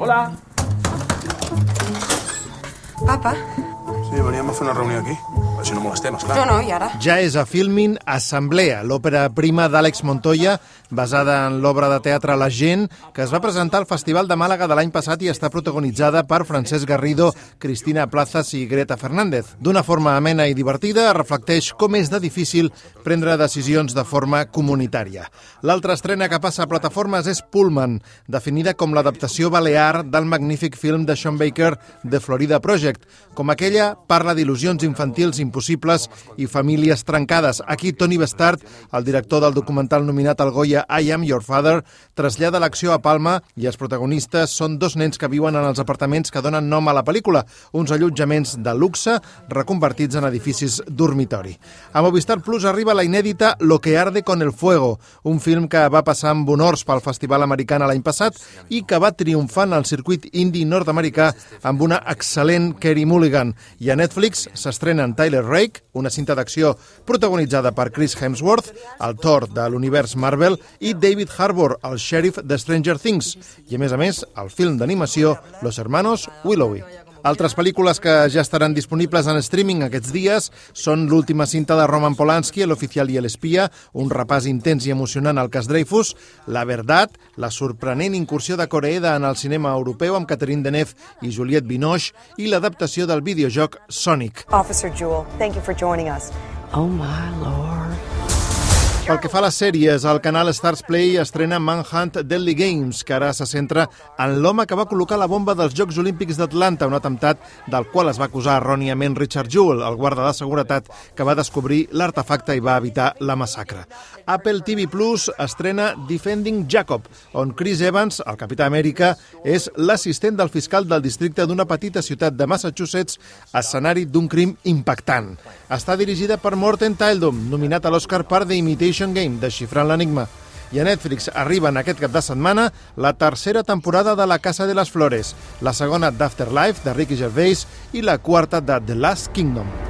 Hola. Papá. Sí, veníamos a una reunión aquí. Així no molestem, esclar. No, no, i ara? Ja és a Filmin Assemblea, l'òpera prima d'Àlex Montoya, basada en l'obra de teatre La gent, que es va presentar al Festival de Màlaga de l'any passat i està protagonitzada per Francesc Garrido, Cristina Plazas i Greta Fernández. D'una forma amena i divertida, reflecteix com és de difícil prendre decisions de forma comunitària. L'altra estrena que passa a plataformes és Pullman, definida com l'adaptació balear del magnífic film de Sean Baker The Florida Project. Com aquella, parla d'il·lusions infantils impossibles i famílies trencades. Aquí Tony Bestart, el director del documental nominat al Goya I Am Your Father, trasllada l'acció a Palma i els protagonistes són dos nens que viuen en els apartaments que donen nom a la pel·lícula, uns allotjaments de luxe reconvertits en edificis dormitori. A Movistar Plus arriba la inèdita Lo que arde con el fuego, un film que va passar amb honors pel Festival Americà l'any passat i que va triomfar en el circuit indi nord-americà amb una excel·lent Kerry Mulligan. I a Netflix s'estrenen Tyler Rake, una cinta d'acció protagonitzada per Chris Hemsworth, el Thor de l'univers Marvel, i David Harbour, el sheriff de Stranger Things, i a més a més el film d'animació Los Hermanos Willowy. Altres pel·lícules que ja estaran disponibles en streaming aquests dies són l'última cinta de Roman Polanski, L'oficial i l'espia, un repàs intens i emocionant al cas Dreyfus, La Verdad, la sorprenent incursió de Coreeda en el cinema europeu amb Catherine Deneuve i Juliette Binoche i l'adaptació del videojoc Sonic. Officer Jewell, thank you for joining us. Oh my lord. Pel que fa a les sèries, el canal Stars Play estrena Manhunt Deadly Games, que ara se centra en l'home que va col·locar la bomba dels Jocs Olímpics d'Atlanta, un atemptat del qual es va acusar erròniament Richard Jewell, el guarda de seguretat que va descobrir l'artefacte i va evitar la massacre. Apple TV Plus estrena Defending Jacob, on Chris Evans, el capità Amèrica, és l'assistent del fiscal del districte d'una petita ciutat de Massachusetts, escenari d'un crim impactant. Està dirigida per Morten Tildum, nominat a l'Oscar per The Imitation Game, desxifrant l'enigma. I a Netflix arriba en aquest cap de setmana la tercera temporada de La Casa de les Flores, la segona d'Afterlife, de Ricky Gervais, i la quarta de The Last Kingdom.